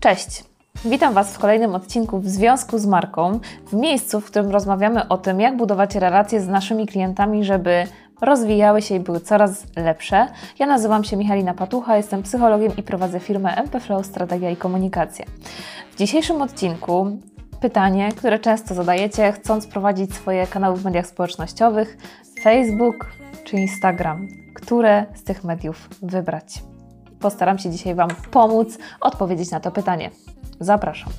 Cześć! Witam Was w kolejnym odcinku w związku z marką, w miejscu, w którym rozmawiamy o tym, jak budować relacje z naszymi klientami, żeby rozwijały się i były coraz lepsze. Ja nazywam się Michalina Patucha, jestem psychologiem i prowadzę firmę MP Flow Strategia i Komunikacja. W dzisiejszym odcinku pytanie, które często zadajecie, chcąc prowadzić swoje kanały w mediach społecznościowych: Facebook czy Instagram? Które z tych mediów wybrać? Postaram się dzisiaj Wam pomóc odpowiedzieć na to pytanie. Zapraszam.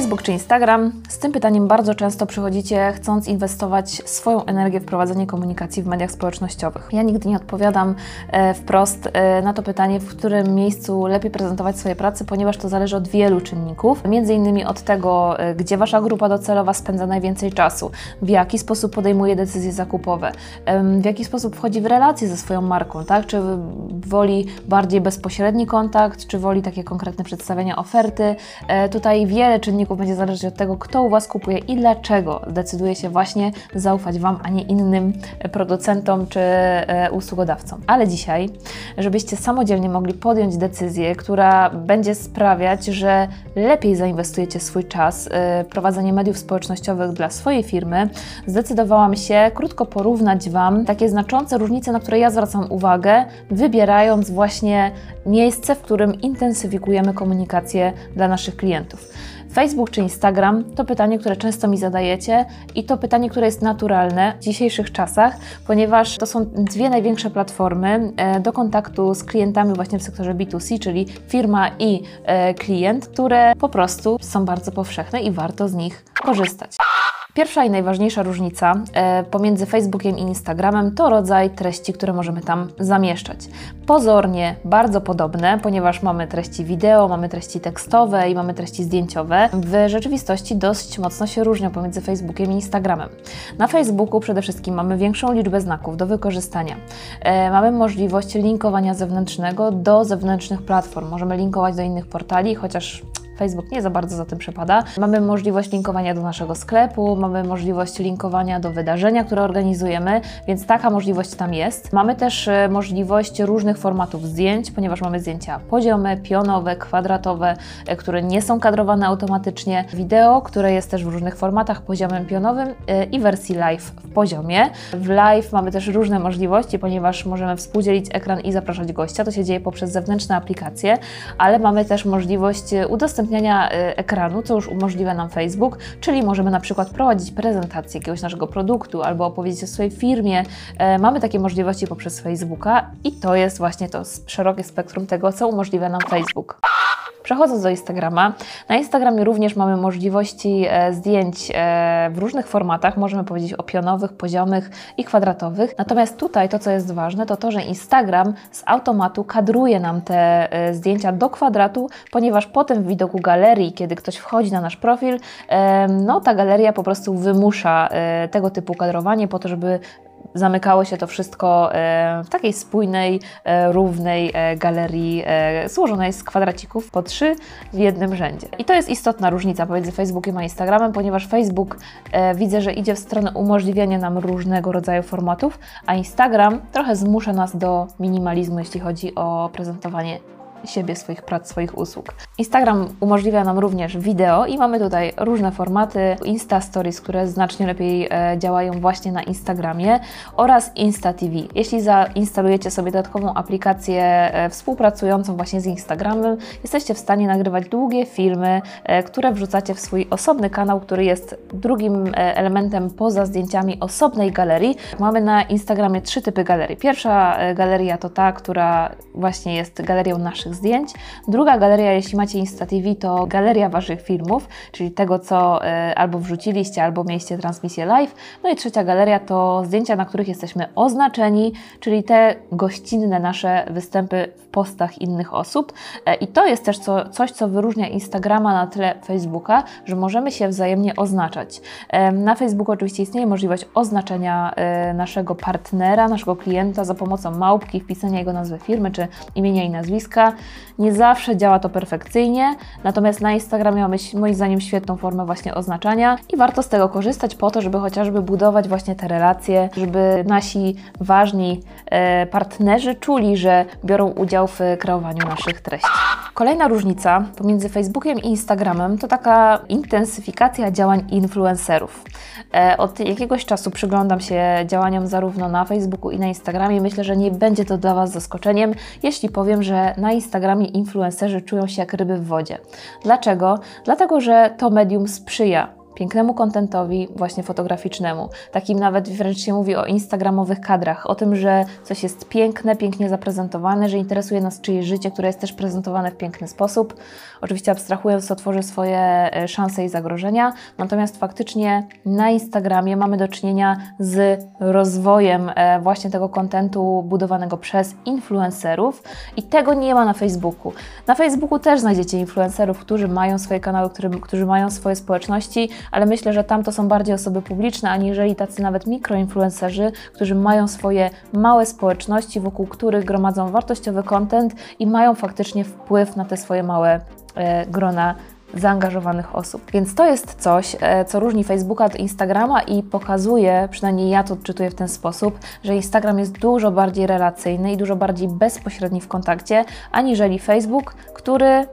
Facebook czy Instagram? Z tym pytaniem bardzo często przychodzicie, chcąc inwestować swoją energię w prowadzenie komunikacji w mediach społecznościowych. Ja nigdy nie odpowiadam e, wprost e, na to pytanie, w którym miejscu lepiej prezentować swoje prace, ponieważ to zależy od wielu czynników. Między innymi od tego, e, gdzie Wasza grupa docelowa spędza najwięcej czasu, w jaki sposób podejmuje decyzje zakupowe, w jaki sposób wchodzi w relacje ze swoją marką, tak? Czy woli bardziej bezpośredni kontakt, czy woli takie konkretne przedstawienia oferty. Tutaj wiele czynników będzie zależeć od tego, kto u Was kupuje i dlaczego decyduje się właśnie zaufać Wam, a nie innym producentom czy e, usługodawcom. Ale dzisiaj, żebyście samodzielnie mogli podjąć decyzję, która będzie sprawiać, że lepiej zainwestujecie swój czas e, w prowadzenie mediów społecznościowych dla swojej firmy, zdecydowałam się krótko porównać Wam takie znaczące różnice, na które ja zwracam uwagę, wybierając właśnie miejsce, w którym intensywikujemy komunikację dla naszych klientów. Facebook czy Instagram to pytanie, które często mi zadajecie i to pytanie, które jest naturalne w dzisiejszych czasach, ponieważ to są dwie największe platformy e, do kontaktu z klientami właśnie w sektorze B2C, czyli firma i e, klient, które po prostu są bardzo powszechne i warto z nich korzystać. Pierwsza i najważniejsza różnica e, pomiędzy Facebookiem i Instagramem to rodzaj treści, które możemy tam zamieszczać. Pozornie bardzo podobne, ponieważ mamy treści wideo, mamy treści tekstowe i mamy treści zdjęciowe. W rzeczywistości dość mocno się różnią pomiędzy Facebookiem i Instagramem. Na Facebooku przede wszystkim mamy większą liczbę znaków do wykorzystania. E, mamy możliwość linkowania zewnętrznego do zewnętrznych platform. Możemy linkować do innych portali, chociaż Facebook nie za bardzo za tym przepada. Mamy możliwość linkowania do naszego sklepu, mamy możliwość linkowania do wydarzenia, które organizujemy, więc taka możliwość tam jest. Mamy też e, możliwość różnych formatów zdjęć, ponieważ mamy zdjęcia poziome, pionowe, kwadratowe, e, które nie są kadrowane automatycznie. Wideo, które jest też w różnych formatach, poziomem pionowym e, i wersji live w poziomie. W live mamy też różne możliwości, ponieważ możemy współdzielić ekran i zapraszać gościa. To się dzieje poprzez zewnętrzne aplikacje, ale mamy też możliwość e, udostępniania e, ekranu, co już umożliwia nam Facebook, czyli możemy na przykład prowadzić prezentację jakiegoś naszego produktu albo opowiedzieć o swojej firmie. E, Mamy takie możliwości poprzez Facebooka i to jest właśnie to szerokie spektrum tego, co umożliwia nam Facebook. Przechodząc do Instagrama, na Instagramie również mamy możliwości e, zdjęć e, w różnych formatach, możemy powiedzieć o pionowych, poziomych i kwadratowych. Natomiast tutaj to, co jest ważne, to to, że Instagram z automatu kadruje nam te e, zdjęcia do kwadratu, ponieważ potem w widoku galerii, kiedy ktoś wchodzi na nasz profil, no ta galeria po prostu wymusza tego typu kadrowanie po to, żeby zamykało się to wszystko e, w takiej spójnej, e, równej e, galerii złożonej z kwadracików po trzy w jednym rzędzie. I to jest istotna różnica pomiędzy Facebookiem a Instagramem, ponieważ Facebook widzę, że idzie w stronę umożliwiania nam różnego rodzaju formatów, a Instagram trochę zmusza nas do minimalizmu, jeśli chodzi o prezentowanie siebie, swoich prac, swoich usług. Instagram umożliwia nam również wideo i mamy tutaj różne formaty Insta Stories, które znacznie lepiej e, działają właśnie na Instagramie oraz Insta TV. Jeśli zainstalujecie sobie dodatkową aplikację e, współpracującą właśnie z Instagramem, jesteście w stanie nagrywać długie filmy, e, które wrzucacie w swój osobny kanał, który jest drugim elementem poza zdjęciami osobnej galerii. Mamy na Instagramie trzy typy galerii. Pierwsza galeria to ta, która właśnie jest galerią naszych zdjęć. Druga galeria, jeśli macie Insta TV, to galeria Waszych filmów, czyli tego, co e, albo wrzuciliście, albo mieliście transmisję live. No i trzecia galeria to zdjęcia, na których jesteśmy oznaczeni, czyli te gościnne nasze występy w postach innych osób. E, I to jest też co, coś, co wyróżnia Instagrama na tle Facebooka, że możemy się wzajemnie oznaczać. E, Na Facebooku oczywiście istnieje możliwość oznaczenia naszego partnera, naszego klienta za pomocą małpki, wpisania jego nazwy firmy czy imienia i nazwiska. Nie zawsze działa to perfekcyjnie, natomiast na Instagramie mamy moim zdaniem świetną formę właśnie oznaczania i warto z tego korzystać po to, żeby chociażby budować właśnie te relacje, żeby nasi ważni e, partnerzy czuli, że biorą udział w kreowaniu naszych treści. Kolejna różnica pomiędzy Facebookiem i Instagramem to taka intensyfikacja działań influencerów. E, od jakiegoś czasu przyglądam się działaniom zarówno na Facebooku i na Instagramie. Myślę, że nie będzie to dla Was zaskoczeniem, jeśli powiem, że na Instagramie influencerzy czują się jak ryby w wodzie. Dlaczego? Dlatego, że to medium sprzyja pięknemu kontentowi, właśnie fotograficznemu. Takim nawet wręcz się mówi o instagramowych kadrach, o tym, że coś jest piękne, pięknie zaprezentowane, że interesuje nas czyjeś życie, które jest też prezentowane w piękny sposób. Oczywiście abstrahując, to tworzy swoje e, szanse i zagrożenia, natomiast faktycznie na Instagramie mamy do czynienia z rozwojem e, właśnie tego kontentu budowanego przez influencerów i tego nie ma na Facebooku. Na Facebooku też znajdziecie influencerów, którzy mają swoje kanały, którzy, którzy mają swoje społeczności, ale myślę, że tam to są bardziej osoby publiczne, aniżeli tacy nawet mikroinfluencerzy, którzy mają swoje małe społeczności, wokół których gromadzą wartościowy content i mają faktycznie wpływ na te swoje małe e, grona zaangażowanych osób. Więc to jest coś, e, co różni Facebooka od Instagrama i pokazuje, przynajmniej ja to odczytuję w ten sposób, że Instagram jest dużo bardziej relacyjny i dużo bardziej bezpośredni w kontakcie, aniżeli Facebook, który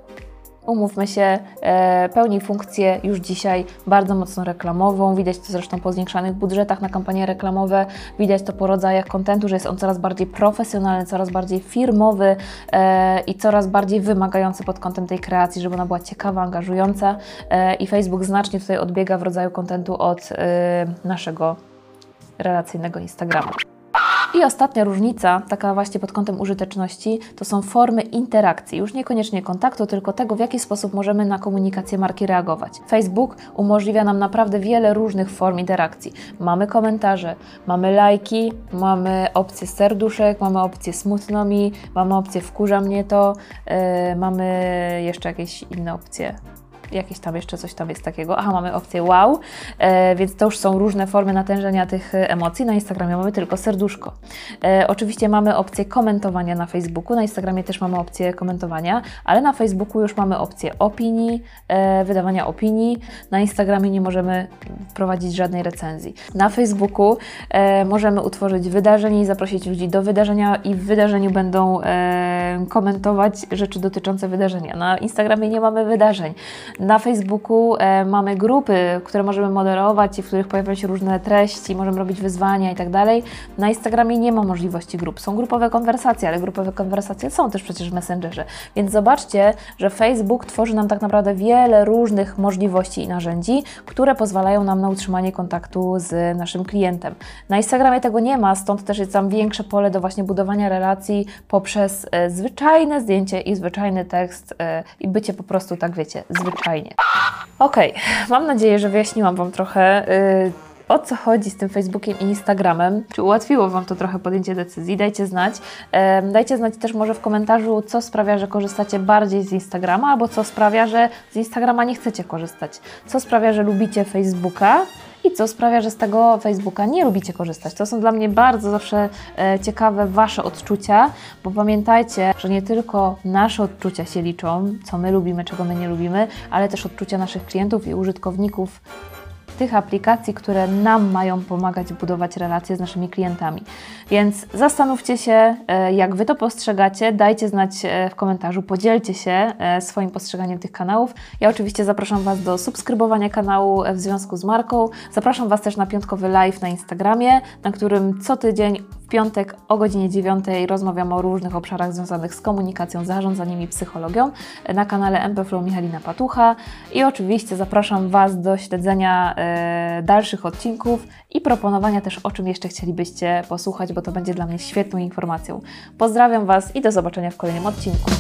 umówmy się, e, pełni funkcję już dzisiaj bardzo mocno reklamową. Widać to zresztą po zwiększanych budżetach na kampanie reklamowe, widać to po rodzajach kontentu, że jest on coraz bardziej profesjonalny, coraz bardziej firmowy e, i coraz bardziej wymagający pod kątem tej kreacji, żeby ona była ciekawa, angażująca e, i Facebook znacznie tutaj odbiega w rodzaju kontentu od naszego relacyjnego Instagrama. I ostatnia różnica, taka właśnie pod kątem użyteczności, to są formy interakcji. Już niekoniecznie kontaktu, tylko tego, w jaki sposób możemy na komunikację marki reagować. Facebook umożliwia nam naprawdę wiele różnych form interakcji. Mamy komentarze, mamy lajki, mamy opcję serduszek, mamy opcję smutno mi, mamy opcję wkurza mnie to, yy, mamy jeszcze jakieś inne opcje jakieś tam jeszcze coś tam jest takiego. Aha, mamy opcję wow, e, więc to już są różne formy natężenia tych emocji. Na Instagramie mamy tylko serduszko. E, oczywiście mamy opcję komentowania na Facebooku, na Instagramie też mamy opcję komentowania, ale na Facebooku już mamy opcję opinii, e, wydawania opinii. Na Instagramie nie możemy prowadzić żadnej recenzji. Na Facebooku e, możemy utworzyć wydarzenie i zaprosić ludzi do wydarzenia i w wydarzeniu będą e, komentować rzeczy dotyczące wydarzenia. Na Instagramie nie mamy wydarzeń. Na Facebooku e, mamy grupy, które możemy moderować i w których pojawiają się różne treści, możemy robić wyzwania i tak dalej. Na Instagramie nie ma możliwości grup. Są grupowe konwersacje, ale grupowe konwersacje są też przecież w Messengerze. Więc zobaczcie, że Facebook tworzy nam tak naprawdę wiele różnych możliwości i narzędzi, które pozwalają nam na utrzymanie kontaktu z naszym klientem. Na Instagramie tego nie ma, stąd też jest tam większe pole do właśnie budowania relacji poprzez e, zwyczajne zdjęcie i zwyczajny tekst e, i bycie po prostu, tak wiecie, zwyczajnym fajnie. Okej, okay. mam nadzieję, że wyjaśniłam Wam trochę. Yy, o co chodzi z tym Facebookiem i Instagramem? Czy ułatwiło Wam to trochę podjęcie decyzji? Dajcie znać. Dajcie znać też może w komentarzu, co sprawia, że korzystacie bardziej z Instagrama, albo co sprawia, że z Instagrama nie chcecie korzystać. Co sprawia, że lubicie Facebooka, i co sprawia, że z tego Facebooka nie lubicie korzystać. To są dla mnie bardzo zawsze e, ciekawe Wasze odczucia, bo pamiętajcie, że nie tylko nasze odczucia się liczą, co my lubimy, czego my nie lubimy, ale też odczucia naszych klientów i użytkowników tych aplikacji, które nam mają pomagać budować relacje z naszymi klientami. Więc zastanówcie się, e, jak Wy to postrzegacie, dajcie znać e, w komentarzu, podzielcie się e, swoim postrzeganiem tych kanałów. Ja oczywiście zapraszam Was do subskrybowania kanału w związku z marką. Zapraszam Was też na piątkowy live na Instagramie, na którym co tydzień w piątek o godzinie 9 rozmawiam o różnych obszarach związanych z komunikacją, zarządzaniem i psychologią na kanale MP Flow Michalina Patucha. I oczywiście zapraszam Was do śledzenia dalszych odcinków i proponowania też o czym jeszcze chcielibyście posłuchać, bo to będzie dla mnie świetną informacją. Pozdrawiam Was i do zobaczenia w kolejnym odcinku.